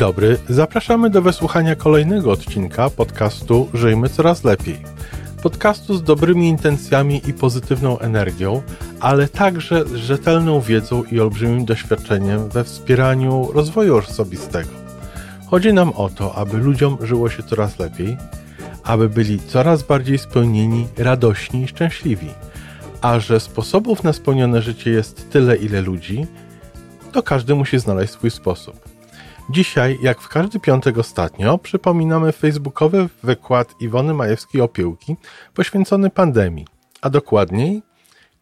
dobry, zapraszamy do wysłuchania kolejnego odcinka podcastu Żyjmy Coraz Lepiej. Podcastu z dobrymi intencjami i pozytywną energią, ale także z rzetelną wiedzą i olbrzymim doświadczeniem we wspieraniu rozwoju osobistego. Chodzi nam o to, aby ludziom żyło się coraz lepiej, aby byli coraz bardziej spełnieni, radośni i szczęśliwi. A że sposobów na spełnione życie jest tyle, ile ludzi, to każdy musi znaleźć swój sposób. Dzisiaj, jak w każdy piątek ostatnio, przypominamy facebookowy wykład Iwony Majewskiej-Opiełki poświęcony pandemii, a dokładniej,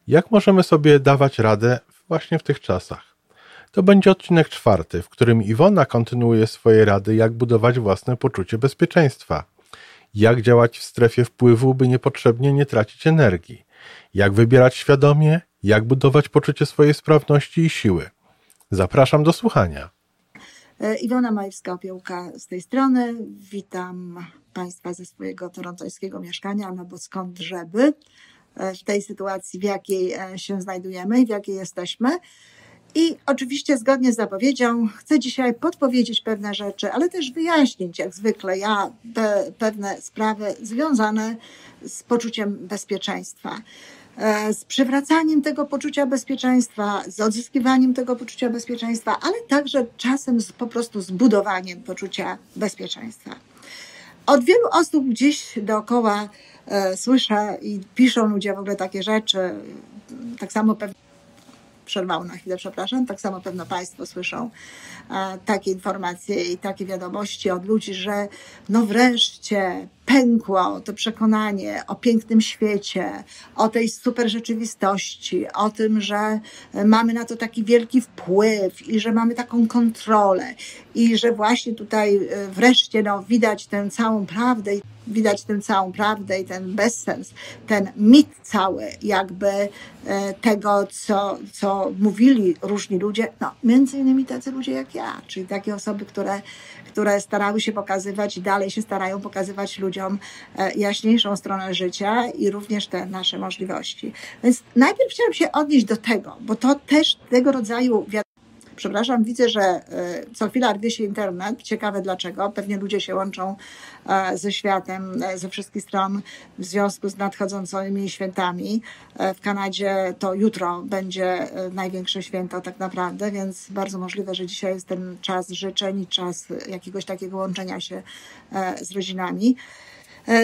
jak możemy sobie dawać radę właśnie w tych czasach. To będzie odcinek czwarty, w którym Iwona kontynuuje swoje rady, jak budować własne poczucie bezpieczeństwa, jak działać w strefie wpływu, by niepotrzebnie nie tracić energii, jak wybierać świadomie, jak budować poczucie swojej sprawności i siły. Zapraszam do słuchania. E, Iwona Majewska-Opiełka z tej strony. Witam Państwa ze swojego torontońskiego mieszkania, no bo skąd żeby e, w tej sytuacji, w jakiej e, się znajdujemy i w jakiej jesteśmy. I oczywiście zgodnie z zapowiedzią chcę dzisiaj podpowiedzieć pewne rzeczy, ale też wyjaśnić, jak zwykle ja, pewne sprawy związane z poczuciem bezpieczeństwa. E, z przywracaniem tego poczucia bezpieczeństwa, z odzyskiwaniem tego poczucia bezpieczeństwa, ale także czasem z, po prostu zbudowaniem poczucia bezpieczeństwa. Od wielu osób gdzieś dookoła e, słyszę i piszą ludzie w ogóle takie rzeczy, tak samo pewnie przerwało na chwilę, przepraszam. Tak samo pewno Państwo słyszą e, takie informacje i takie wiadomości od ludzi, że no wreszcie pękło to przekonanie o pięknym świecie, o tej super rzeczywistości, o tym, że mamy na to taki wielki wpływ i że mamy taką kontrolę i że właśnie tutaj e, wreszcie no, widać tę całą prawdę, widać tę całą prawdę i ten bezsens, ten mit cały jakby e, tego, co, co mówili różni ludzie, no między innymi tacy ludzie jak ja, czyli takie osoby, które które starały się pokazywać i dalej się starają pokazywać ludziom e, jaśniejszą stronę życia i również te nasze możliwości. Więc najpierw chciałam się odnieść do tego, bo to też tego rodzaju przepraszam, widzę, że e, co chwila rwie się internet. Ciekawe dlaczego. Pewnie ludzie się łączą e, ze światem ze wszystkich stron w związku z nadchodzącymi świętami. W Kanadzie to jutro będzie największe święto tak naprawdę, więc bardzo możliwe, że dzisiaj jest ten czas życzeń, czas jakiegoś takiego łączenia się z rodzinami.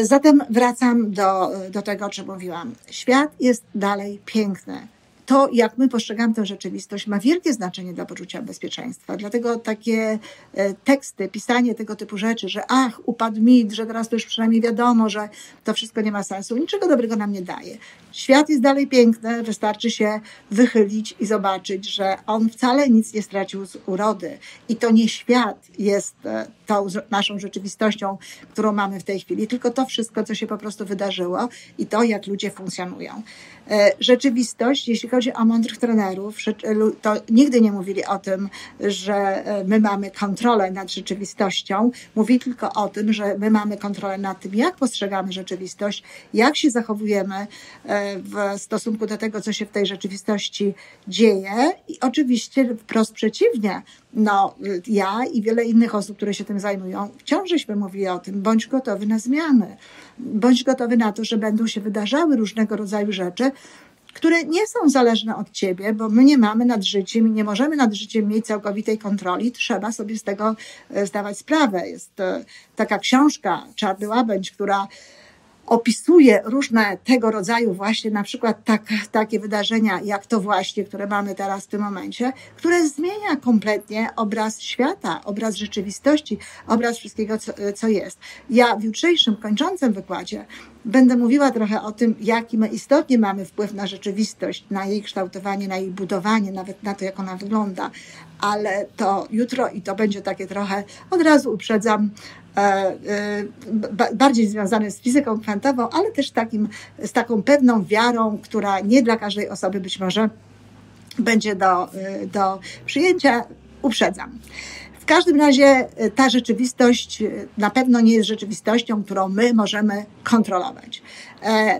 Zatem wracam do, do tego, o czym mówiłam. Świat jest dalej piękny to, jak my postrzegamy tę rzeczywistość, ma wielkie znaczenie dla poczucia bezpieczeństwa. Dlatego takie e, teksty, pisanie tego typu rzeczy, że ach, upadł mit, że teraz to już przynajmniej wiadomo, że to wszystko nie ma sensu, niczego dobrego nam nie daje. Świat jest dalej piękny, wystarczy się wychylić i zobaczyć, że on wcale nic nie stracił z urody. I to nie świat jest e, tą naszą rzeczywistością, którą mamy w tej chwili, tylko to wszystko, co się po prostu wydarzyło i to, jak ludzie funkcjonują. E, rzeczywistość, jeśli chodzi o mądrych trenerów, to nigdy nie mówili o tym, że e, my mamy kontrolę nad rzeczywistością. Mówili tylko o tym, że my mamy kontrolę nad tym, jak postrzegamy rzeczywistość, jak się zachowujemy e, w stosunku do tego, co się w tej rzeczywistości dzieje. I oczywiście wprost przeciwnie. No, ja i wiele innych osób, które się tym zajmują, wciąż żeśmy mówili o tym, bądź gotowy na zmiany, bądź gotowy na to, że będą się wydarzały różnego rodzaju rzeczy, które nie są zależne od ciebie, bo my nie mamy nad życiem i nie możemy nad życiem mieć całkowitej kontroli. Trzeba sobie z tego e, zdawać sprawę. Jest e, taka książka Czarny Łabędź, która opisuje różne tego rodzaju właśnie na przykład tak, takie wydarzenia, jak to właśnie, które mamy teraz w tym momencie, które zmienia kompletnie obraz świata, obraz rzeczywistości, obraz wszystkiego, co, co jest. Ja w jutrzejszym kończącym wykładzie będę mówiła trochę o tym, jaki my istotnie mamy wpływ na rzeczywistość, na jej kształtowanie, na jej budowanie, nawet na to, jak ona wygląda, ale to jutro i to będzie takie trochę, od razu uprzedzam, e, e, bardziej związane z fizyką kwantową, ale też takim, z taką pewną wiarą, która nie dla każdej osoby być może będzie do, e, do przyjęcia. Uprzedzam. W każdym razie ta rzeczywistość na pewno nie jest rzeczywistością, którą my możemy kontrolować.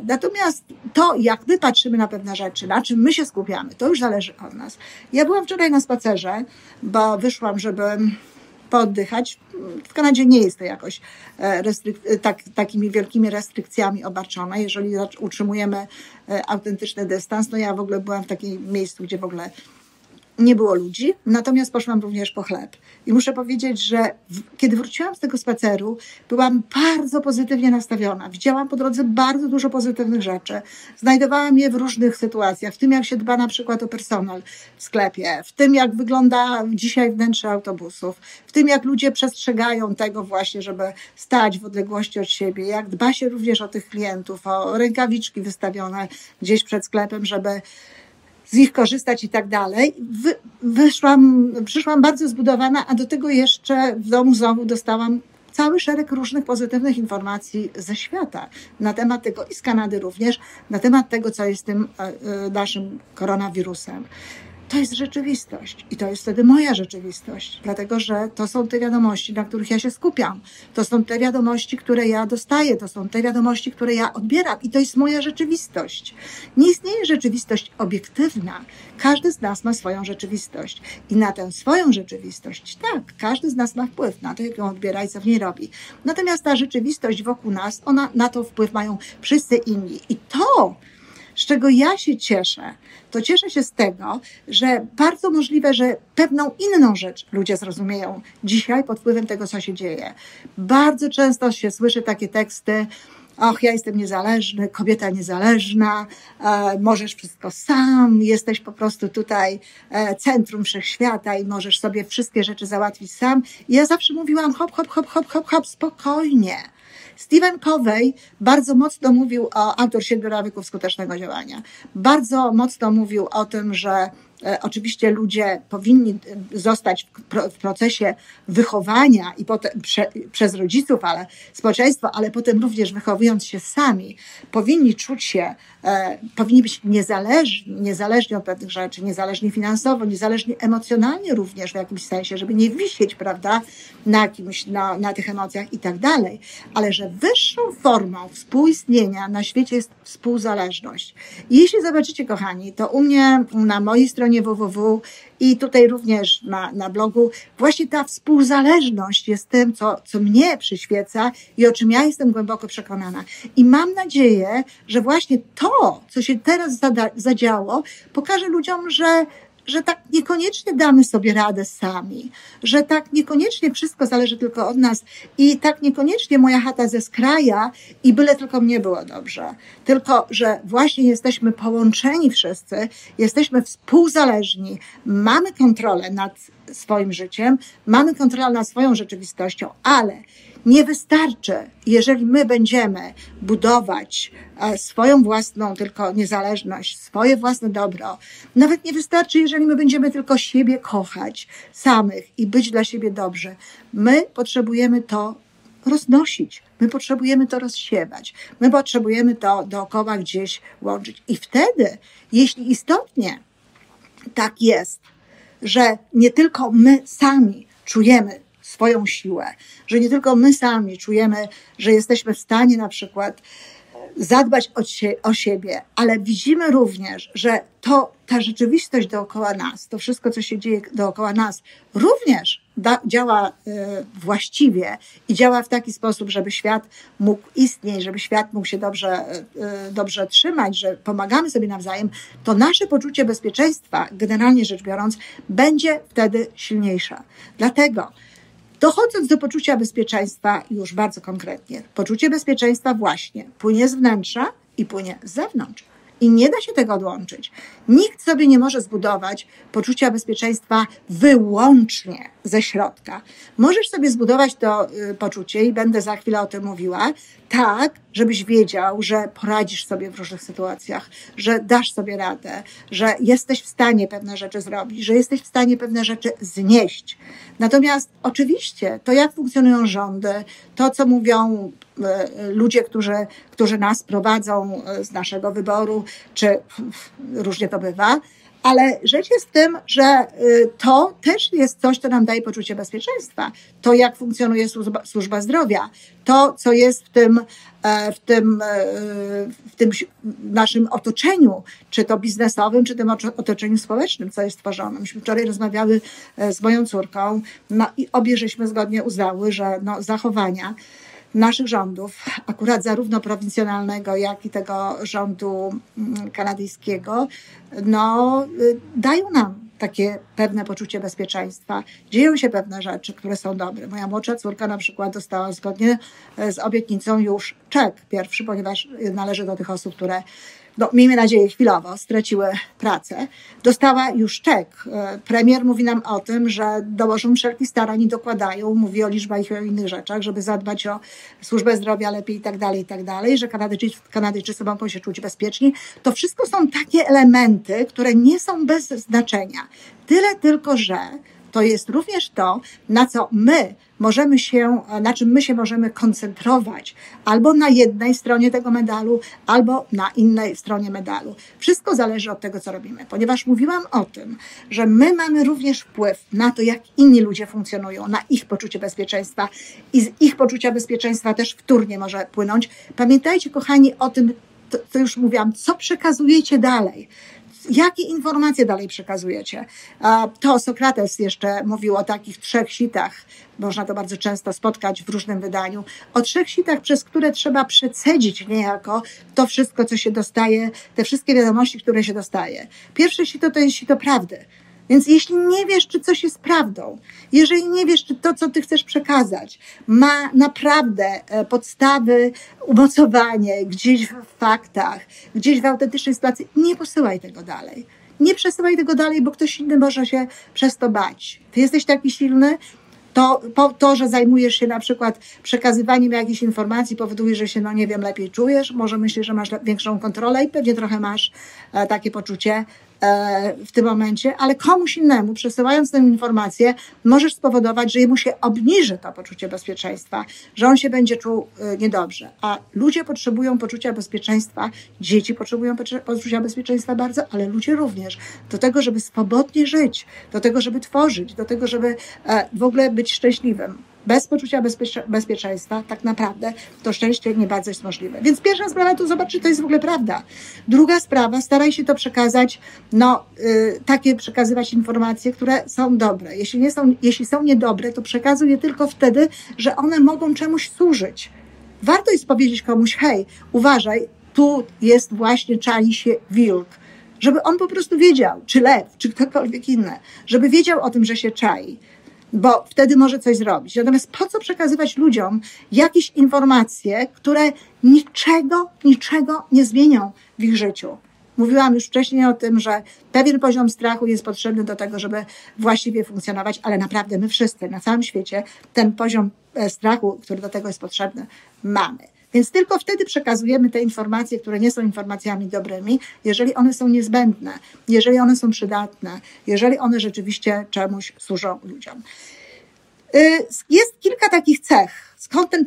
Natomiast to, jak my patrzymy na pewne rzeczy, na czym my się skupiamy, to już zależy od nas. Ja byłam wczoraj na spacerze, bo wyszłam, żeby pooddychać. W Kanadzie nie jest to jakoś e, restryk- tak, takimi wielkimi restrykcjami obarczone. Jeżeli utrzymujemy e, autentyczny dystans, no ja w ogóle byłam w takim miejscu, gdzie w ogóle nie było ludzi, natomiast poszłam również po chleb. I muszę powiedzieć, że w, kiedy wróciłam z tego spaceru, byłam bardzo pozytywnie nastawiona. Widziałam po drodze bardzo dużo pozytywnych rzeczy. Znajdowałam je w różnych sytuacjach, w tym jak się dba na przykład o personel w sklepie, w tym jak wygląda dzisiaj wnętrze autobusów, w tym jak ludzie przestrzegają tego właśnie, żeby stać w odległości od siebie, jak dba się również o tych klientów, o rękawiczki wystawione gdzieś przed sklepem, żeby z nich korzystać i tak dalej. Wy, wyszłam, przyszłam bardzo zbudowana, a do tego jeszcze w domu znowu dostałam cały szereg różnych pozytywnych informacji ze świata na temat tego i z Kanady również, na temat tego, co jest tym e, e, naszym koronawirusem to jest rzeczywistość i to jest wtedy moja rzeczywistość, dlatego że to są te wiadomości, na których ja się skupiam. To są te wiadomości, które ja dostaję, to są te wiadomości, które ja odbieram i to jest moja rzeczywistość. Nie istnieje rzeczywistość obiektywna. Każdy z nas ma swoją rzeczywistość i na tę swoją rzeczywistość, tak, każdy z nas ma wpływ na to, jak ją odbiera i co w niej robi. Natomiast ta rzeczywistość wokół nas, ona, na to wpływ mają wszyscy inni i to, z czego ja się cieszę, to cieszę się z tego, że bardzo możliwe, że pewną inną rzecz ludzie zrozumieją dzisiaj pod wpływem tego, co się dzieje. Bardzo często się słyszy takie teksty, och, ja jestem niezależny, kobieta niezależna, e, możesz wszystko sam, jesteś po prostu tutaj e, centrum wszechświata i możesz sobie wszystkie rzeczy załatwić sam. I ja zawsze mówiłam hop, hop, hop, hop, hop, hop, spokojnie. Stephen Covey bardzo mocno mówił o autor siedmiu nawyków skutecznego działania. Bardzo mocno mówił o tym, że E, oczywiście ludzie powinni zostać w procesie wychowania i potem prze, przez rodziców, ale społeczeństwo, ale potem również wychowując się sami, powinni czuć się, e, powinni być niezależni, niezależni od pewnych rzeczy, niezależni finansowo, niezależni emocjonalnie również w jakimś sensie, żeby nie wisieć, prawda, na kimś, na, na tych emocjach i tak dalej, ale że wyższą formą współistnienia na świecie jest współzależność. I jeśli zobaczycie, kochani, to u mnie na mojej stronie www i tutaj również na, na blogu, właśnie ta współzależność jest tym, co, co mnie przyświeca i o czym ja jestem głęboko przekonana. I mam nadzieję, że właśnie to, co się teraz zadziało, pokaże ludziom, że że tak niekoniecznie damy sobie radę sami, że tak niekoniecznie wszystko zależy tylko od nas i tak niekoniecznie moja chata ze skraja i byle tylko mnie było dobrze. Tylko, że właśnie jesteśmy połączeni wszyscy, jesteśmy współzależni, mamy kontrolę nad swoim życiem, mamy kontrolę nad swoją rzeczywistością, ale nie wystarczy, jeżeli my będziemy budować e, swoją własną tylko niezależność, swoje własne dobro. Nawet nie wystarczy, jeżeli my będziemy tylko siebie kochać samych i być dla siebie dobrze. My potrzebujemy to roznosić. My potrzebujemy to rozsiewać. My potrzebujemy to dookoła gdzieś łączyć. I wtedy, jeśli istotnie tak jest, że nie tylko my sami czujemy swoją siłę, że nie tylko my sami czujemy, że jesteśmy w stanie na przykład zadbać o, sie, o siebie, ale widzimy również, że to, ta rzeczywistość dookoła nas, to wszystko, co się dzieje dookoła nas, również działa y, właściwie i działa w taki sposób, żeby świat mógł istnieć, żeby świat mógł się dobrze, y, dobrze trzymać, że pomagamy sobie nawzajem, to nasze poczucie bezpieczeństwa, generalnie rzecz biorąc, będzie wtedy silniejsze. Dlatego Dochodząc do poczucia bezpieczeństwa już bardzo konkretnie, poczucie bezpieczeństwa właśnie płynie z wnętrza i płynie z zewnątrz. I nie da się tego odłączyć. Nikt sobie nie może zbudować poczucia bezpieczeństwa wyłącznie ze środka. Możesz sobie zbudować to y, poczucie, i będę za chwilę o tym mówiła, tak, żebyś wiedział, że poradzisz sobie w różnych sytuacjach, że dasz sobie radę, że jesteś w stanie pewne rzeczy zrobić, że jesteś w stanie pewne rzeczy znieść. Natomiast oczywiście to, jak funkcjonują rządy, to, co mówią ludzie, którzy, którzy nas prowadzą e, z naszego wyboru, czy różnie to bywa, Ale rzecz jest w tym, że y, to też jest coś, co nam daje poczucie bezpieczeństwa. To, jak funkcjonuje służba, służba zdrowia, to, co jest w tym, e, w tym, e, w tym naszym otoczeniu, czy to biznesowym, czy tym otoczeniu społecznym, co jest tworzone. Myśmy wczoraj rozmawiały e, z moją córką no i obie żeśmy zgodnie uznały, że no, zachowania naszych rządów, akurat zarówno prowincjonalnego, jak i tego rządu mm, kanadyjskiego, no, y, dają nam takie pewne poczucie bezpieczeństwa. Dzieją się pewne rzeczy, które są dobre. Moja młodsza córka na przykład dostała zgodnie e, z obietnicą już czek pierwszy, ponieważ należy do tych osób, które no, miejmy nadzieję chwilowo, straciły pracę, dostała już czek. E, premier mówi nam o tym, że dołożą wszelkich starań i dokładają, mówi o liczbach i o innych rzeczach, żeby zadbać o służbę zdrowia lepiej i tak dalej, i tak dalej, że Kanadyjczycy, Kanadyjczycy mogą się czuć bezpieczni. To wszystko są takie elementy, które nie są bez znaczenia. Tyle tylko, że to jest również to, na co my możemy się, na czym my się możemy koncentrować, albo na jednej stronie tego medalu, albo na innej stronie medalu. Wszystko zależy od tego, co robimy, ponieważ mówiłam o tym, że my mamy również wpływ na to, jak inni ludzie funkcjonują, na ich poczucie bezpieczeństwa i z ich poczucia bezpieczeństwa też wtórnie może płynąć. Pamiętajcie, kochani, o tym, to, to już mówiłam, co przekazujecie dalej jakie informacje dalej przekazujecie? To Sokrates jeszcze mówił o takich trzech sitach, można to bardzo często spotkać w różnym wydaniu, o trzech sitach, przez które trzeba przecedzić niejako to wszystko, co się dostaje, te wszystkie wiadomości, które się dostaje. Pierwsze sito to jest sito prawdy. Więc jeśli nie wiesz, czy coś jest prawdą, jeżeli nie wiesz, czy to, co ty chcesz przekazać, ma naprawdę e, podstawy, umocowanie gdzieś w faktach, gdzieś w autentycznej sytuacji, nie posyłaj tego dalej. Nie przesyłaj tego dalej, bo ktoś inny może się przez to bać. Ty jesteś taki silny, to, to, że zajmujesz się na przykład przekazywaniem jakichś informacji, powoduje, że się, no nie wiem, lepiej czujesz, może myślisz, że masz większą kontrolę i pewnie trochę masz e, takie poczucie, w tym momencie, ale komuś innemu, przesyłając tę informację, możesz spowodować, że jemu się obniży to poczucie bezpieczeństwa, że on się będzie czuł e, niedobrze. A ludzie potrzebują poczucia bezpieczeństwa, dzieci potrzebują poczucia bezpieczeństwa bardzo, ale ludzie również. Do tego, żeby swobodnie żyć, do tego, żeby tworzyć, do tego, żeby e, w ogóle być szczęśliwym bez poczucia bezpiecze, bezpieczeństwa, tak naprawdę to szczęście nie bardzo jest możliwe. Więc pierwsza sprawa to zobacz, czy to jest w ogóle prawda. Druga sprawa, staraj się to przekazać, no, y, takie przekazywać informacje, które są dobre. Jeśli, nie są, jeśli są niedobre, to przekazuj je tylko wtedy, że one mogą czemuś służyć. Warto jest powiedzieć komuś, hej, uważaj, tu jest właśnie czai się wilk żeby on po prostu wiedział, czy lew, czy ktokolwiek inny, żeby wiedział o tym, że się czai bo wtedy może coś zrobić. Natomiast po co przekazywać ludziom jakieś informacje, które niczego, niczego nie zmienią w ich życiu? Mówiłam już wcześniej o tym, że pewien poziom strachu jest potrzebny do tego, żeby właściwie funkcjonować, ale naprawdę my wszyscy na całym świecie ten poziom e, strachu, który do tego jest potrzebny, mamy. Więc tylko wtedy przekazujemy te informacje, które nie są informacjami dobrymi, jeżeli one są niezbędne, jeżeli one są przydatne, jeżeli one rzeczywiście czemuś służą ludziom. Y, jest kilka takich cech. Skąd, ten,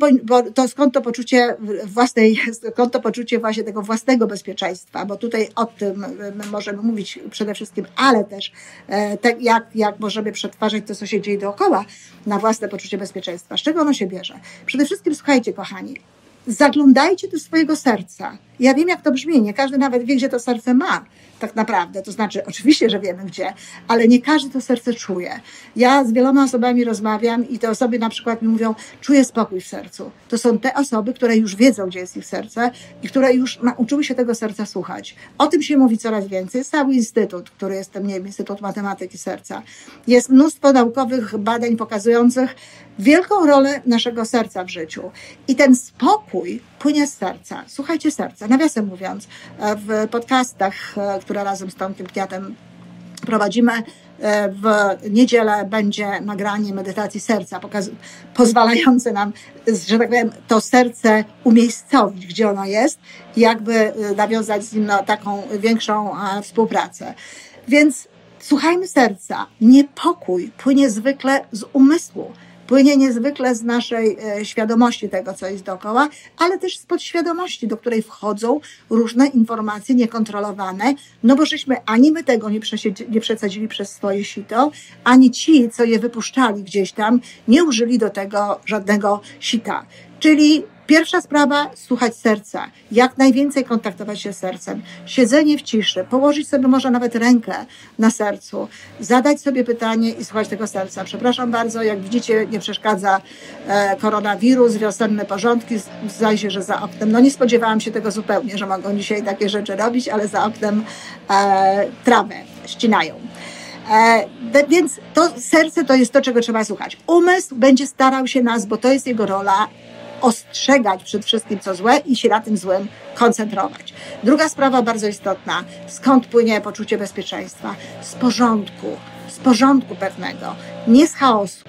to, skąd to poczucie własnej, skąd to poczucie właśnie tego własnego bezpieczeństwa, bo tutaj o tym możemy mówić przede wszystkim, ale też e, te, jak, jak możemy przetwarzać to, co się dzieje dookoła na własne poczucie bezpieczeństwa. Z czego ono się bierze? Przede wszystkim, słuchajcie, kochani, zaglądajcie do swojego serca. Ja wiem, jak to brzmi, nie każdy nawet wie, gdzie to serce ma tak naprawdę. To znaczy, oczywiście, że wiemy gdzie, ale nie każdy to serce czuje. Ja z wieloma osobami rozmawiam i te osoby na przykład mi mówią, czuję spokój w sercu. To są te osoby, które już wiedzą, gdzie jest ich serce i które już nauczyły się tego serca słuchać. O tym się mówi coraz więcej. Jest cały instytut, który jest, nie wiem, Instytut Matematyki Serca. Jest mnóstwo naukowych badań pokazujących wielką rolę naszego serca w życiu. I ten spokój płynie z serca. Słuchajcie serca. Nawiasem mówiąc, w podcastach, które razem z Tomkiem Kwiatem prowadzimy, w niedzielę będzie nagranie medytacji serca, pozwalające nam, że tak powiem, to serce umiejscowić, gdzie ono jest jakby nawiązać z nim na taką większą współpracę. Więc słuchajmy serca. Niepokój płynie zwykle z umysłu płynie niezwykle z naszej e, świadomości tego, co jest dookoła, ale też z podświadomości, do której wchodzą różne informacje niekontrolowane, no bo żeśmy ani my tego nie, nie przesadzili przez swoje sito, ani ci, co je wypuszczali gdzieś tam, nie użyli do tego żadnego sita. Czyli Pierwsza sprawa, słuchać serca. Jak najwięcej kontaktować się z sercem. Siedzenie w ciszy, położyć sobie może nawet rękę na sercu, zadać sobie pytanie i słuchać tego serca. Przepraszam bardzo, jak widzicie, nie przeszkadza e, koronawirus, wiosenne porządki, zdaje się, że za oknem. No nie spodziewałam się tego zupełnie, że mogą dzisiaj takie rzeczy robić, ale za oknem e, trawę ścinają. E, więc to serce to jest to, czego trzeba słuchać. Umysł będzie starał się nas, bo to jest jego rola, ostrzegać przed wszystkim, co złe i się na tym złym koncentrować. Druga sprawa bardzo istotna. Skąd płynie poczucie bezpieczeństwa? Z porządku, z porządku pewnego, nie z chaosu.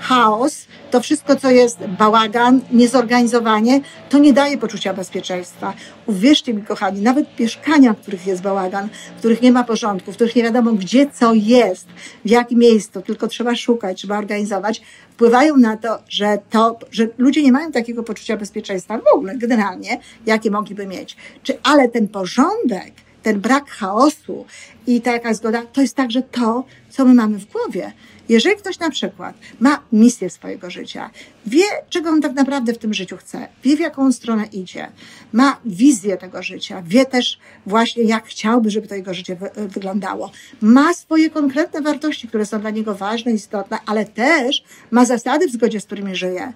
Chaos to wszystko, co jest bałagan, niezorganizowanie, to nie daje poczucia bezpieczeństwa. Uwierzcie mi, kochani, nawet mieszkania, w których jest bałagan, w których nie ma porządku, w których nie wiadomo, gdzie co jest, w jakim miejscu, tylko trzeba szukać, trzeba organizować, wpływają na to, że, to, że ludzie nie mają takiego poczucia bezpieczeństwa w ogóle, generalnie, jakie mogliby mieć. Czy, ale ten porządek, ten brak chaosu i taka zgoda, to jest także to, co my mamy w głowie. Jeżeli ktoś na przykład ma misję swojego życia, wie, czego on tak naprawdę w tym życiu chce, wie, w jaką stronę idzie, ma wizję tego życia, wie też właśnie, jak chciałby, żeby to jego życie wy wyglądało, ma swoje konkretne wartości, które są dla niego ważne, istotne, ale też ma zasady, w zgodzie z którymi żyje,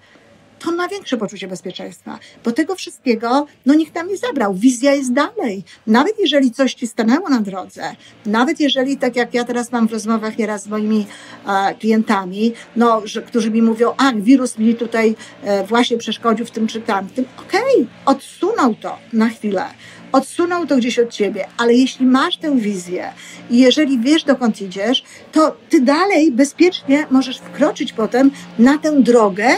to on ma większe poczucie bezpieczeństwa, bo tego wszystkiego, no nikt nam nie zabrał. Wizja jest dalej. Nawet jeżeli coś ci stanęło na drodze, nawet jeżeli, tak jak ja teraz mam w rozmowach nieraz z moimi e, klientami, no, że, którzy mi mówią, a wirus mi tutaj e, właśnie przeszkodził w tym czy tamtym, okej, okay, odsunął to na chwilę odsunął to gdzieś od ciebie, ale jeśli masz tę wizję i jeżeli wiesz, dokąd idziesz, to ty dalej bezpiecznie możesz wkroczyć potem na tę drogę,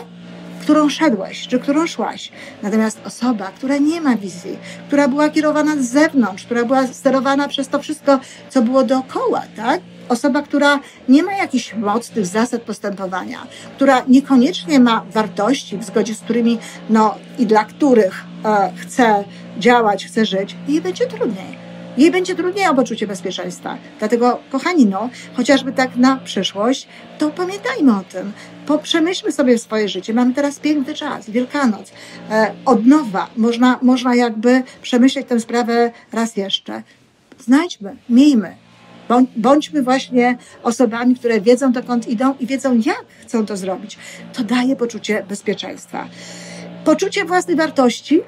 którą szedłeś, czy którą szłaś. Natomiast osoba, która nie ma wizji, która była kierowana z zewnątrz, która była sterowana przez to wszystko, co było dookoła, tak? Osoba, która nie ma jakichś mocnych zasad postępowania, która niekoniecznie ma wartości, w zgodzie z którymi, no i dla których e, chce działać, chce żyć, jej będzie trudniej jej będzie trudniej o poczucie bezpieczeństwa. Dlatego, kochani, no, chociażby tak na przyszłość, to pamiętajmy o tym. Poprzemyślmy sobie swoje życie. Mamy teraz piękny czas, Wielkanoc. E, od nowa można, można jakby przemyśleć tę sprawę raz jeszcze. Znajdźmy, miejmy, Bądźmy właśnie osobami, które wiedzą dokąd idą i wiedzą, jak chcą to zrobić. To daje poczucie bezpieczeństwa. Poczucie własnej wartości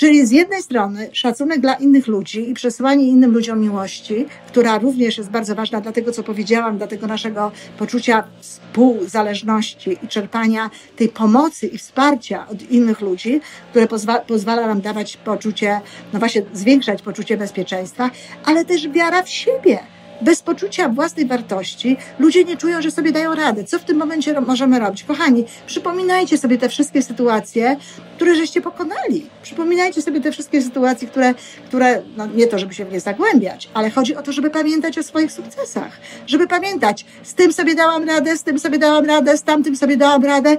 Czyli z jednej strony szacunek dla innych ludzi i przesyłanie innym ludziom miłości, która również jest bardzo ważna dla tego, co powiedziałam, dla tego naszego poczucia współzależności i czerpania tej pomocy i wsparcia od innych ludzi, które pozwa pozwala nam dawać poczucie, no właśnie zwiększać poczucie bezpieczeństwa, ale też wiara w siebie bez poczucia własnej wartości ludzie nie czują, że sobie dają radę. Co w tym momencie możemy robić? Kochani, przypominajcie sobie te wszystkie sytuacje, które żeście pokonali. Przypominajcie sobie te wszystkie sytuacje, które, które no nie to, żeby się w nie zagłębiać, ale chodzi o to, żeby pamiętać o swoich sukcesach. Żeby pamiętać, z tym sobie dałam radę, z tym sobie dałam radę, z tamtym sobie dałam radę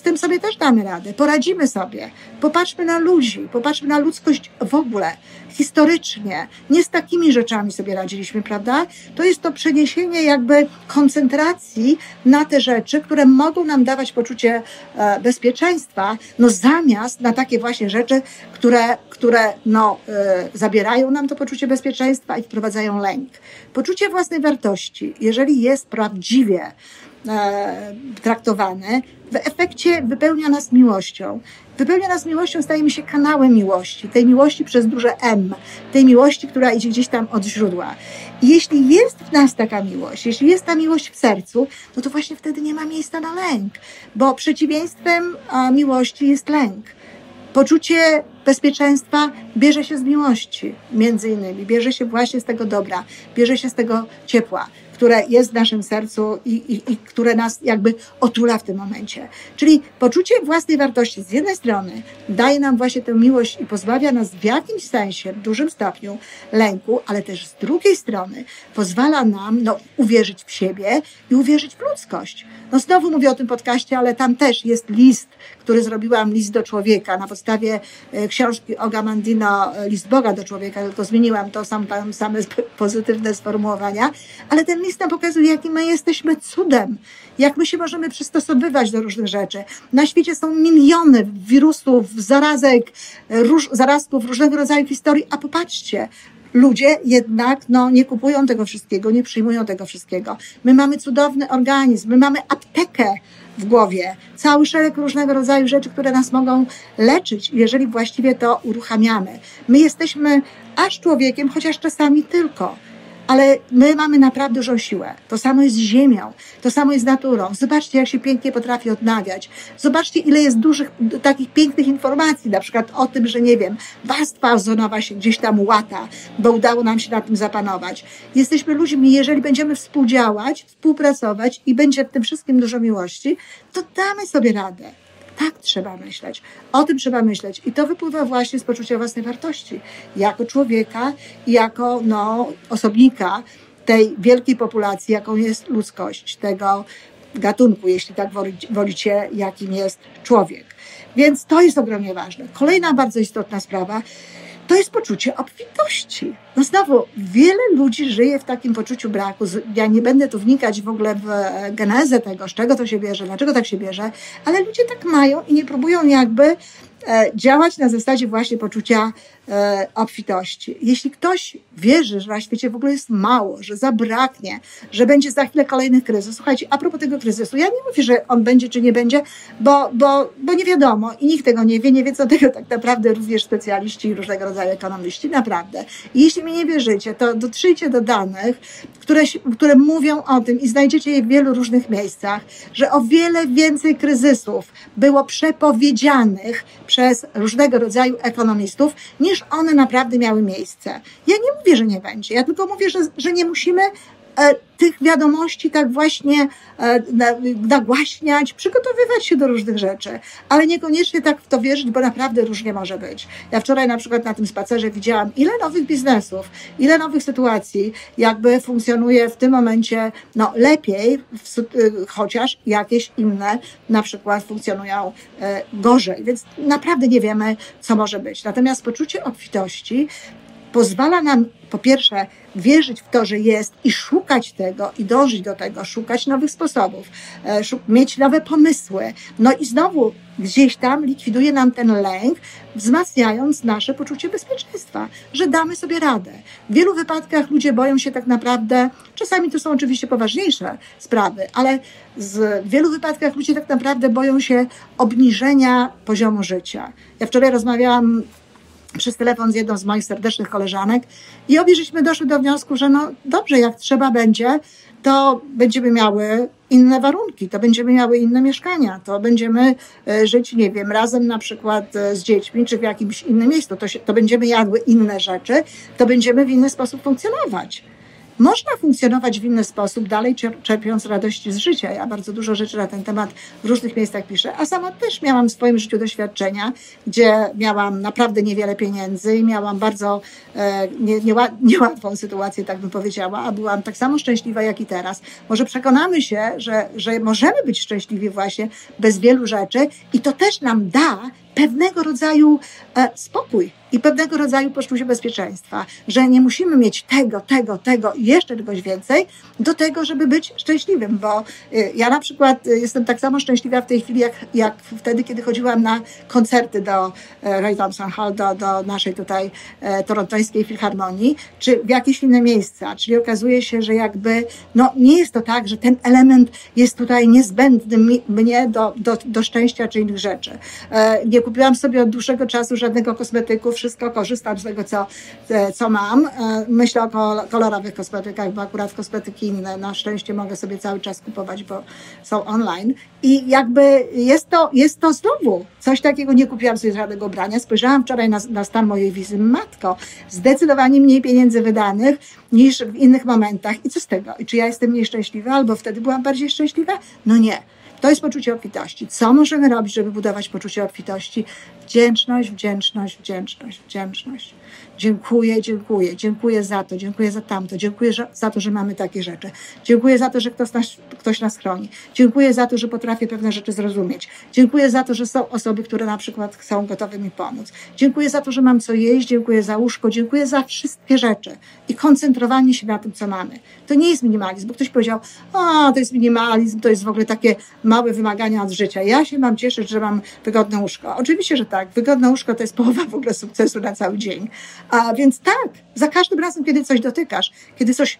z tym sobie też damy radę, poradzimy sobie. Popatrzmy na ludzi, popatrzmy na ludzkość w ogóle, historycznie. Nie z takimi rzeczami sobie radziliśmy, prawda? To jest to przeniesienie jakby koncentracji na te rzeczy, które mogą nam dawać poczucie e, bezpieczeństwa, no zamiast na takie właśnie rzeczy, które, które no, e, zabierają nam to poczucie bezpieczeństwa i wprowadzają lęk. Poczucie własnej wartości, jeżeli jest prawdziwie traktowane, w efekcie wypełnia nas miłością. Wypełnia nas miłością, stajemy się kanałem miłości, tej miłości przez duże M, tej miłości, która idzie gdzieś tam od źródła. I jeśli jest w nas taka miłość, jeśli jest ta miłość w sercu, no to właśnie wtedy nie ma miejsca na lęk, bo przeciwieństwem miłości jest lęk. Poczucie bezpieczeństwa bierze się z miłości, między innymi, bierze się właśnie z tego dobra, bierze się z tego ciepła które jest w naszym sercu i, i, i które nas jakby otula w tym momencie. Czyli poczucie własnej wartości z jednej strony daje nam właśnie tę miłość i pozbawia nas w jakimś sensie, w dużym stopniu lęku, ale też z drugiej strony pozwala nam no, uwierzyć w siebie i uwierzyć w ludzkość. No znowu mówię o tym podcaście, ale tam też jest list, który zrobiłam, list do człowieka na podstawie e, książki Oga Mandino, e, list Boga do człowieka, tylko zmieniłam to sam, tam same pozytywne sformułowania, ale ten list nam pokazuje, jakim my jesteśmy cudem, jak my się możemy przystosowywać do różnych rzeczy. Na świecie są miliony wirusów, zarazek, róż, zarazków, różnego rodzaju historii, a popatrzcie, Ludzie jednak no, nie kupują tego wszystkiego, nie przyjmują tego wszystkiego. My mamy cudowny organizm, my mamy aptekę w głowie, cały szereg różnego rodzaju rzeczy, które nas mogą leczyć, jeżeli właściwie to uruchamiamy. My jesteśmy aż człowiekiem, chociaż czasami tylko ale my mamy naprawdę dużą siłę. To samo jest z ziemią, to samo jest z naturą. Zobaczcie, jak się pięknie potrafi odnawiać. Zobaczcie, ile jest dużych, takich pięknych informacji, na przykład o tym, że nie wiem, warstwa ozonowa się gdzieś tam łata, bo udało nam się na tym zapanować. Jesteśmy ludźmi, jeżeli będziemy współdziałać, współpracować i będzie w tym wszystkim dużo miłości, to damy sobie radę. Tak trzeba myśleć. O tym trzeba myśleć. I to wypływa właśnie z poczucia własnej wartości. Jako człowieka i jako no, osobnika tej wielkiej populacji, jaką jest ludzkość, tego gatunku, jeśli tak wolicie, jakim jest człowiek. Więc to jest ogromnie ważne. Kolejna bardzo istotna sprawa to jest poczucie obfitości. No znowu, wiele ludzi żyje w takim poczuciu braku. Ja nie będę tu wnikać w ogóle w e, genezę tego, z czego to się bierze, dlaczego tak się bierze, ale ludzie tak mają i nie próbują jakby działać na zasadzie właśnie poczucia e, obfitości. Jeśli ktoś wierzy, że na świecie w ogóle jest mało, że zabraknie, że będzie za chwilę kolejny kryzys. Słuchajcie, a propos tego kryzysu, ja nie mówię, że on będzie czy nie będzie, bo, bo, bo nie wiadomo i nikt tego nie wie, nie wiedzą tego tak naprawdę również specjaliści i różnego rodzaju ekonomiści, naprawdę. I jeśli mi nie wierzycie, to dotrzyjcie do danych, które, które mówią o tym i znajdziecie je w wielu różnych miejscach, że o wiele więcej kryzysów było przepowiedzianych przez różnego rodzaju ekonomistów, niż one naprawdę miały miejsce. Ja nie mówię, że nie będzie, ja tylko mówię, że, że nie musimy tych wiadomości tak właśnie e, nagłaśniać, przygotowywać się do różnych rzeczy, ale niekoniecznie tak w to wierzyć, bo naprawdę różnie może być. Ja wczoraj na przykład na tym spacerze widziałam, ile nowych biznesów, ile nowych sytuacji jakby funkcjonuje w tym momencie no, lepiej, y, chociaż jakieś inne na przykład funkcjonują e, gorzej, więc naprawdę nie wiemy, co może być. Natomiast poczucie obfitości pozwala nam po pierwsze wierzyć w to, że jest i szukać tego i dążyć do tego, szukać nowych sposobów, e, mieć nowe pomysły. No i znowu gdzieś tam likwiduje nam ten lęk, wzmacniając nasze poczucie bezpieczeństwa, że damy sobie radę. W wielu wypadkach ludzie boją się tak naprawdę, czasami to są oczywiście poważniejsze sprawy, ale w wielu wypadkach ludzie tak naprawdę boją się obniżenia poziomu życia. Ja wczoraj rozmawiałam przez telefon z jedną z moich serdecznych koleżanek i obie żeśmy doszły do wniosku, że no dobrze, jak trzeba będzie, to będziemy miały inne warunki, to będziemy miały inne mieszkania, to będziemy e, żyć, nie wiem, razem na przykład e, z dziećmi, czy w jakimś innym miejscu, to, się, to będziemy jadły inne rzeczy, to będziemy w inny sposób funkcjonować można funkcjonować w inny sposób, dalej czerpiąc radości z życia. Ja bardzo dużo rzeczy na ten temat w różnych miejscach piszę, a sama też miałam w swoim życiu doświadczenia, gdzie miałam naprawdę niewiele pieniędzy i miałam bardzo e, nie, nie, niełatwą sytuację, tak bym powiedziała, a byłam tak samo szczęśliwa jak i teraz. Może przekonamy się, że, że możemy być szczęśliwi właśnie bez wielu rzeczy i to też nam da pewnego rodzaju e, spokój i pewnego rodzaju poczucie bezpieczeństwa, że nie musimy mieć tego, tego, tego i jeszcze czegoś więcej do tego, żeby być szczęśliwym, bo e, ja na przykład e, jestem tak samo szczęśliwa w tej chwili, jak, jak wtedy, kiedy chodziłam na koncerty do Ray Thompson Hall, do, do naszej tutaj torontońskiej filharmonii, czy w jakieś inne miejsca, czyli okazuje się, że jakby, no nie jest to tak, że ten element jest tutaj niezbędny mnie do, do, do szczęścia czy innych rzeczy. Nie kupiłam sobie od dłuższego czasu żadnego kosmetyku, wszystko korzystam z tego, co, e, co mam. E, myślę o kolorowych kosmetykach, bo akurat kosmetyki inne na szczęście mogę sobie cały czas kupować, bo są online. I jakby jest to, jest to znowu coś takiego, nie kupiłam sobie żadnego ubrania. Spojrzałam wczoraj na, na stan mojej wizy. Matko, zdecydowanie mniej pieniędzy wydanych niż w innych momentach. I co z tego? I czy ja jestem mniej szczęśliwa, albo wtedy byłam bardziej szczęśliwa? No nie. To jest poczucie obfitości. Co możemy robić, żeby budować poczucie obfitości? Wdzięczność, wdzięczność, wdzięczność, wdzięczność. Dziękuję, dziękuję, dziękuję za to, dziękuję za tamto, dziękuję za to, że mamy takie rzeczy. Dziękuję za to, że ktoś nas, ktoś nas chroni. Dziękuję za to, że potrafię pewne rzeczy zrozumieć. Dziękuję za to, że są osoby, które na przykład są gotowe mi pomóc. Dziękuję za to, że mam co jeść, dziękuję za łóżko, dziękuję za wszystkie rzeczy i koncentrowanie się na tym, co mamy. To nie jest minimalizm, bo ktoś powiedział, a to jest minimalizm, to jest w ogóle takie małe wymagania od życia. Ja się mam cieszyć, że mam wygodne łóżko. Oczywiście, że tak. Wygodne łóżko to jest połowa w ogóle sukcesu na cały dzień. A więc tak, za każdym razem, kiedy coś dotykasz, kiedy coś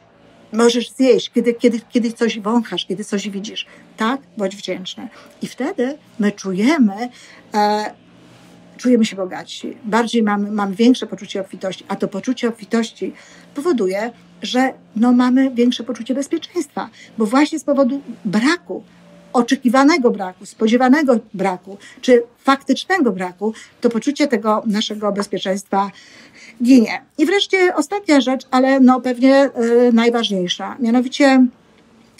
możesz zjeść, kiedy, kiedy, kiedy coś wąchasz, kiedy coś widzisz, tak, bądź wdzięczny. I wtedy my czujemy, e, czujemy się bogatsi, bardziej mamy, mamy większe poczucie obfitości, a to poczucie obfitości powoduje, że no, mamy większe poczucie bezpieczeństwa, bo właśnie z powodu braku oczekiwanego braku, spodziewanego braku, czy faktycznego braku, to poczucie tego naszego bezpieczeństwa ginie. I wreszcie ostatnia rzecz, ale no pewnie y, najważniejsza, mianowicie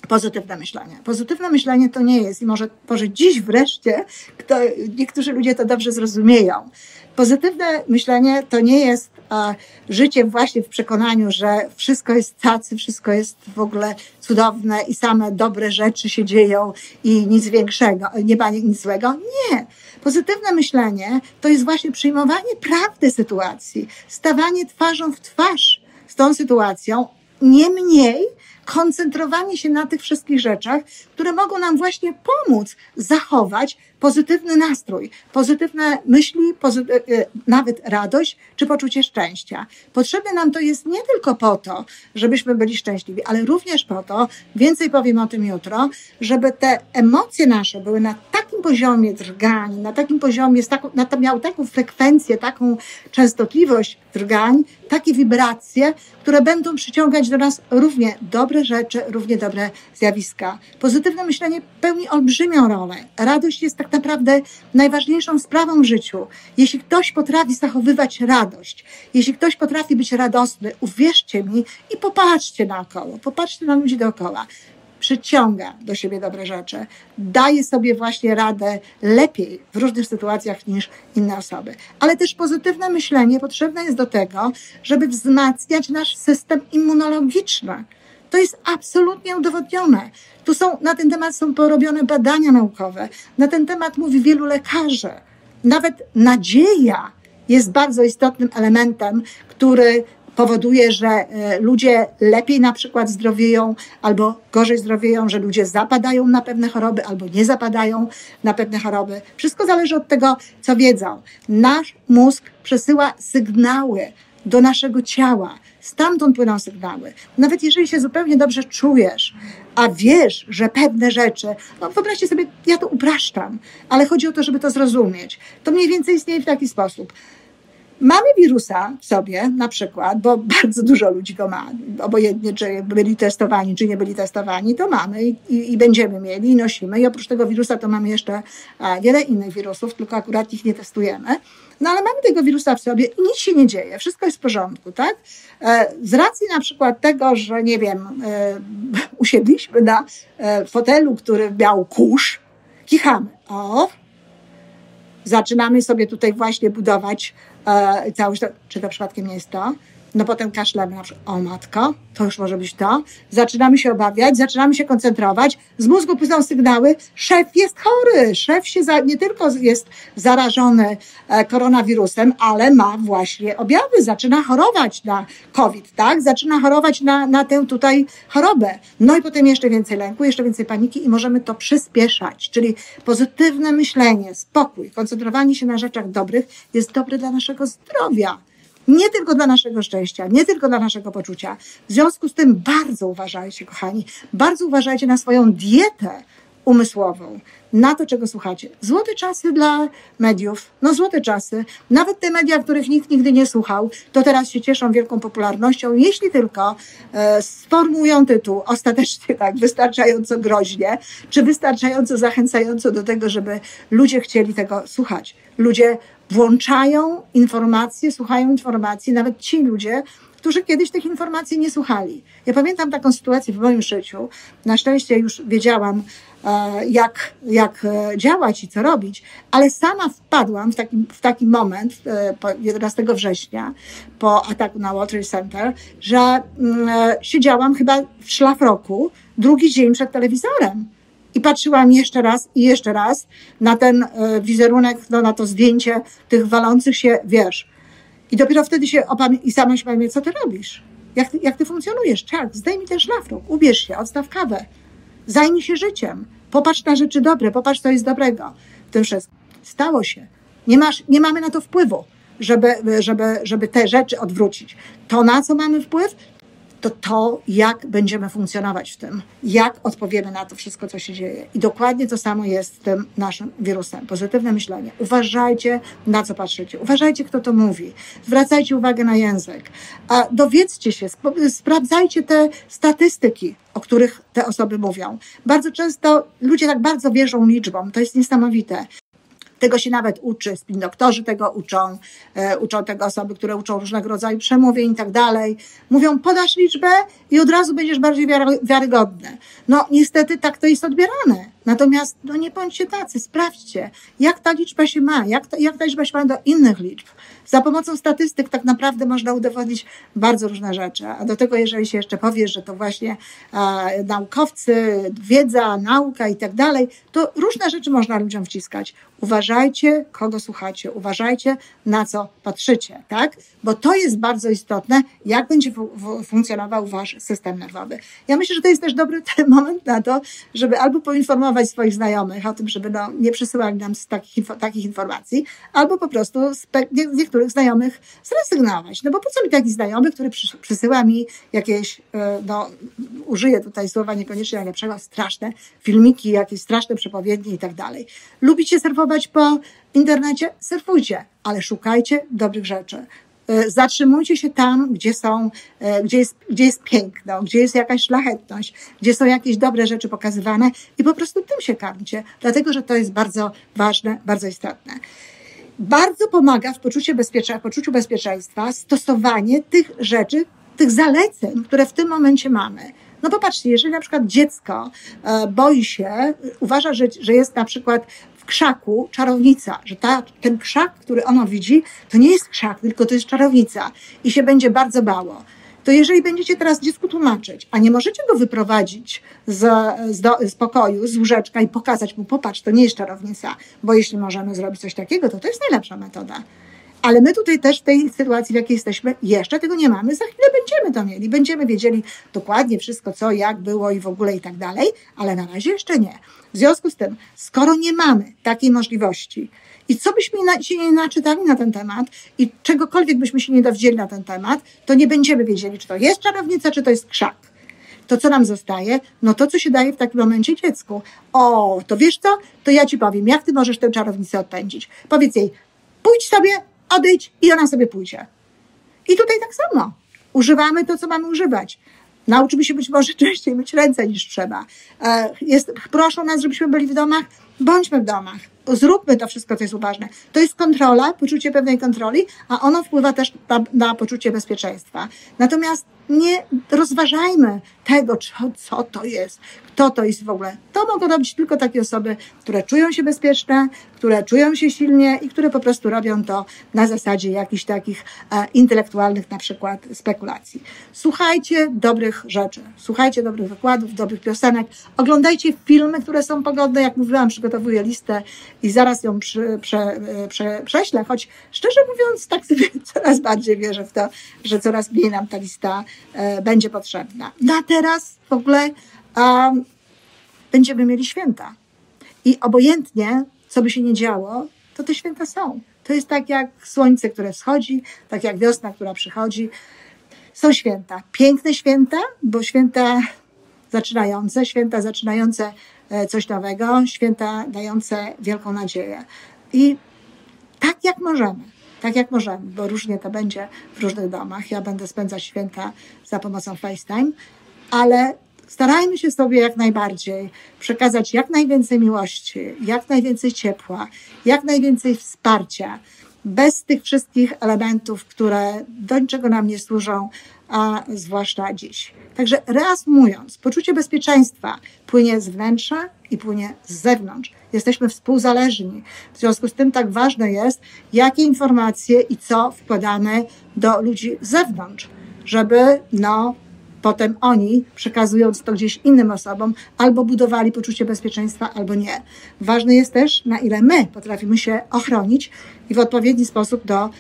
pozytywne myślenie. Pozytywne myślenie to nie jest, i może, może dziś wreszcie kto, niektórzy ludzie to dobrze zrozumieją. Pozytywne myślenie to nie jest a, życie właśnie w przekonaniu, że wszystko jest tacy, wszystko jest w ogóle cudowne i same dobre rzeczy się dzieją i nic większego, nie ma nic złego. Nie. Pozytywne myślenie to jest właśnie przyjmowanie prawdy sytuacji, stawanie twarzą w twarz z tą sytuacją, Niemniej koncentrowanie się na tych wszystkich rzeczach, które mogą nam właśnie pomóc zachować pozytywny nastrój, pozytywne myśli, e, nawet radość czy poczucie szczęścia. Potrzebne nam to jest nie tylko po to, żebyśmy byli szczęśliwi, ale również po to, więcej powiem o tym jutro, żeby te emocje nasze były na takim poziomie drgań, na takim poziomie, na to miały taką frekwencję, taką częstotliwość drgań, takie wibracje, które będą przyciągać do nas równie dobre rzeczy, równie dobre zjawiska. Pozytywne myślenie pełni olbrzymią rolę. Radość jest tak naprawdę najważniejszą sprawą w życiu. Jeśli ktoś potrafi zachowywać radość, jeśli ktoś potrafi być radosny, uwierzcie mi i popatrzcie naokoło, popatrzcie na ludzi dookoła przyciąga do siebie dobre rzeczy, daje sobie właśnie radę lepiej w różnych sytuacjach niż inne osoby. Ale też pozytywne myślenie potrzebne jest do tego, żeby wzmacniać nasz system immunologiczny. To jest absolutnie udowodnione. Tu są, na ten temat są porobione badania naukowe. Na ten temat mówi wielu lekarzy. Nawet nadzieja jest bardzo istotnym elementem, który powoduje, że e, ludzie lepiej na przykład zdrowieją albo gorzej zdrowieją, że ludzie zapadają na pewne choroby albo nie zapadają na pewne choroby. Wszystko zależy od tego, co wiedzą. Nasz mózg przesyła sygnały do naszego ciała. Stamtąd płyną sygnały. Nawet jeżeli się zupełnie dobrze czujesz, a wiesz, że pewne rzeczy, no wyobraźcie sobie, ja to upraszczam, ale chodzi o to, żeby to zrozumieć. To mniej więcej istnieje w taki sposób. Mamy wirusa w sobie, na przykład, bo bardzo dużo ludzi go ma, obojętnie czy byli testowani, czy nie byli testowani, to mamy i, i, będziemy mieli i nosimy. I oprócz tego wirusa to mamy jeszcze wiele innych wirusów, tylko akurat ich nie testujemy. No ale mamy tego wirusa w sobie i nic się nie dzieje, wszystko jest w porządku, tak? E, z racji na przykład tego, że nie wiem, e, usiedliśmy na e, fotelu, który miał kurz, kichamy. O, zaczynamy sobie tutaj właśnie budować e, całość. Czy to przypadkiem nie jest to? No potem kaszlemy na przykład, o matko, to już może być to. Zaczynamy się obawiać, zaczynamy się koncentrować. Z mózgu płyną sygnały, szef jest chory, szef się za, nie tylko jest zarażony e, koronawirusem, ale ma właśnie objawy, zaczyna chorować na COVID, tak? Zaczyna chorować na, na tę tutaj chorobę. No i potem jeszcze więcej lęku, jeszcze więcej paniki i możemy to przyspieszać. Czyli pozytywne myślenie, spokój, koncentrowanie się na rzeczach dobrych jest dobre dla naszego zdrowia nie tylko dla naszego szczęścia, nie tylko dla naszego poczucia. W związku z tym bardzo uważajcie, kochani, bardzo uważajcie na swoją dietę umysłową na to, czego słuchacie. Złote czasy dla mediów, no złote czasy. Nawet te media, których nikt nigdy nie słuchał, to teraz się cieszą wielką popularnością, jeśli tylko e, sformułują tytuł ostatecznie tak wystarczająco groźnie, czy wystarczająco zachęcająco do tego, żeby ludzie chcieli tego słuchać. Ludzie włączają informacje, słuchają informacji, nawet ci ludzie, którzy kiedyś tych informacji nie słuchali. Ja pamiętam taką sytuację w moim życiu. Na szczęście już wiedziałam, e, jak, jak e, działać i co robić, ale sama wpadłam w taki, w taki moment, 11 e, września, po ataku na Trade Center, że mm, siedziałam chyba w szlafroku drugi dzień przed telewizorem. I patrzyłam jeszcze raz i jeszcze raz na ten wizerunek, no, na to zdjęcie tych walących się wież. I dopiero wtedy się opamię- i sama się pamiętam, co ty robisz? Jak ty, jak ty funkcjonujesz? Czak, zdejmij ten szlafrok, ubierz się, odstaw kawę. Zajmij się życiem. Popatrz na rzeczy dobre, popatrz, co jest dobrego w tym wszystkim. Stało się. Nie, masz, nie mamy na to wpływu, żeby, żeby, żeby te rzeczy odwrócić. To, na co mamy wpływ, to to, jak będziemy funkcjonować w tym, jak odpowiemy na to wszystko, co się dzieje. I dokładnie to samo jest z tym naszym wirusem. Pozytywne myślenie. Uważajcie, na co patrzycie. Uważajcie, kto to mówi. Zwracajcie uwagę na język. A dowiedzcie się, sprawdzajcie te statystyki, o których te osoby mówią. Bardzo często ludzie tak bardzo wierzą liczbom. To jest niesamowite. Tego się nawet uczy, spin doktorzy tego uczą, e, uczą tego osoby, które uczą różnego rodzaju przemówień i tak dalej. Mówią, podasz liczbę i od razu będziesz bardziej wiarygodny. No niestety tak to jest odbierane. Natomiast no nie bądźcie tacy, sprawdźcie, jak ta liczba się ma, jak ta, jak ta liczba się ma do innych liczb. Za pomocą statystyk tak naprawdę można udowodnić bardzo różne rzeczy. A do tego, jeżeli się jeszcze powiesz, że to właśnie e, naukowcy, wiedza, nauka i tak dalej, to różne rzeczy można ludziom wciskać. Uważajcie, kogo słuchacie, uważajcie, na co patrzycie, tak? Bo to jest bardzo istotne, jak będzie funkcjonował wasz system nerwowy. Ja myślę, że to jest też dobry moment na to, żeby albo poinformować swoich znajomych o tym, żeby no, nie przysyłali nam takich, takich informacji, albo po prostu z niektórych znajomych zrezygnować. No bo po co mi taki znajomy, który przysyła mi jakieś, e, no, użyję tutaj słowa niekoniecznie najlepszego, straszne filmiki, jakieś straszne przepowiednie i tak dalej. Lubicie surfować po internecie? Surfujcie, ale szukajcie dobrych rzeczy. E, zatrzymujcie się tam, gdzie są, e, gdzie jest, gdzie jest piękno, gdzie jest jakaś szlachetność, gdzie są jakieś dobre rzeczy pokazywane i po prostu tym się karmcie, dlatego że to jest bardzo ważne, bardzo istotne. Bardzo pomaga w poczuciu bezpieczeństwa, poczuciu bezpieczeństwa stosowanie tych rzeczy, tych zaleceń, które w tym momencie mamy. No popatrzcie, jeżeli na przykład dziecko e, boi się, uważa, że, że jest na przykład krzaku czarownica, że ta, ten krzak, który ono widzi, to nie jest krzak, tylko to jest czarownica i się będzie bardzo bało. To jeżeli będziecie teraz dziecku tłumaczyć, a nie możecie go wyprowadzić z, z, do, z pokoju, z łóżeczka i pokazać mu, popatrz, to nie jest czarownica, bo jeśli możemy zrobić coś takiego, to to jest najlepsza metoda. Ale my tutaj też w tej sytuacji, w jakiej jesteśmy, jeszcze tego nie mamy. Za chwilę będziemy to mieli. Będziemy wiedzieli dokładnie wszystko, co, jak było i w ogóle i tak dalej, ale na razie jeszcze nie. W związku z tym, skoro nie mamy takiej możliwości i co byśmy się nie naczytali na ten temat i czegokolwiek byśmy się nie dowiedzieli na ten temat, to nie będziemy wiedzieli, czy to jest czarownica, czy to jest krzak. To, co nam zostaje, no to, co się daje w takim momencie dziecku. O, to wiesz co? To ja ci powiem, jak ty możesz tę czarownicę odpędzić. Powiedz jej, pójdź sobie, odejdź i ona sobie pójdzie. I tutaj tak samo. Używamy to, co mamy używać. Nauczymy się być może częściej myć ręce niż trzeba. E, jest, proszą nas, żebyśmy byli w domach, bądźmy w domach. Zróbmy to wszystko, co jest ważne. To jest kontrola, poczucie pewnej kontroli, a ono wpływa też na, na poczucie bezpieczeństwa. Natomiast nie rozważajmy tego, co to jest, kto to jest w ogóle. To mogą robić tylko takie osoby, które czują się bezpieczne, które czują się silnie i które po prostu robią to na zasadzie jakichś takich e, intelektualnych na przykład spekulacji. Słuchajcie dobrych rzeczy, słuchajcie dobrych wykładów, dobrych piosenek, oglądajcie filmy, które są pogodne. Jak mówiłam, przygotowuję listę i zaraz ją przy, prze, e, prze, prześlę, choć szczerze mówiąc, tak sobie coraz bardziej wierzę w to, że coraz mniej nam ta lista e, będzie potrzebna. Na teraz w ogóle um, będziemy mieli święta. I obojętnie, co by się nie działo, to te święta są. To jest tak jak słońce, które wschodzi, tak jak wiosna, która przychodzi. Są święta. Piękne święta, bo święta zaczynające, święta zaczynające coś nowego, święta dające wielką nadzieję. I tak jak możemy, tak jak możemy, bo różnie to będzie w różnych domach. Ja będę spędzać święta za pomocą FaceTime, ale starajmy się sobie jak najbardziej przekazać jak najwięcej miłości, jak najwięcej ciepła, jak najwięcej wsparcia, bez tych wszystkich elementów, które do niczego nam nie służą, a zwłaszcza dziś. Także reasumując, poczucie bezpieczeństwa płynie z wnętrza i płynie z zewnątrz. Jesteśmy współzależni. W związku z tym tak ważne jest, jakie informacje i co wkładamy do ludzi z zewnątrz, żeby no, potem oni, przekazując to gdzieś innym osobom, albo budowali poczucie bezpieczeństwa, albo nie. Ważne jest też, na ile my potrafimy się ochronić i w odpowiedni sposób do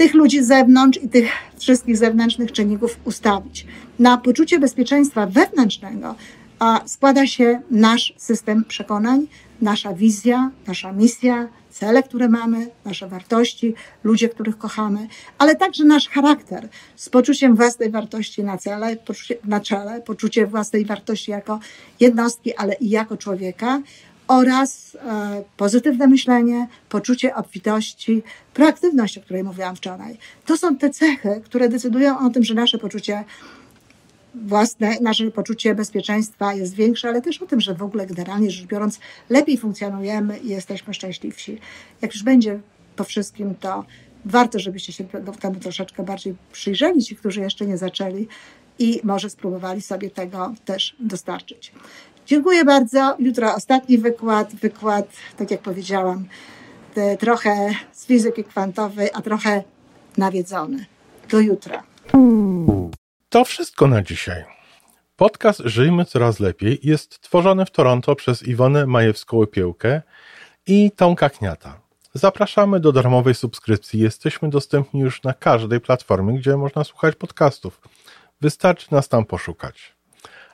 tych ludzi z zewnątrz i tych wszystkich zewnętrznych czynników ustawić. Na poczucie bezpieczeństwa wewnętrznego składa się nasz system przekonań, nasza wizja, nasza misja, cele, które mamy, nasze wartości, ludzie, których kochamy, ale także nasz charakter z poczuciem własnej wartości na, cele, na czele, poczucie własnej wartości jako jednostki, ale i jako człowieka oraz e, pozytywne myślenie, poczucie obfitości, proaktywność, o której mówiłam wczoraj. To są te cechy, które decydują o tym, że nasze poczucie własne, nasze poczucie bezpieczeństwa jest większe, ale też o tym, że w ogóle generalnie rzecz biorąc lepiej funkcjonujemy i jesteśmy szczęśliwsi. Jak już będzie po wszystkim, to warto, żebyście się temu troszeczkę bardziej przyjrzeli, ci, którzy jeszcze nie zaczęli i może spróbowali sobie tego też dostarczyć. Dziękuję bardzo. Jutro ostatni wykład. Wykład, tak jak powiedziałam, trochę z fizyki kwantowej, a trochę nawiedzony. Do jutra. To wszystko na dzisiaj. Podcast Żyjmy Coraz Lepiej jest tworzony w Toronto przez Iwonę Majewską-Opiełkę i Tomka Kniata. Zapraszamy do darmowej subskrypcji. Jesteśmy dostępni już na każdej platformie, gdzie można słuchać podcastów. Wystarczy nas tam poszukać.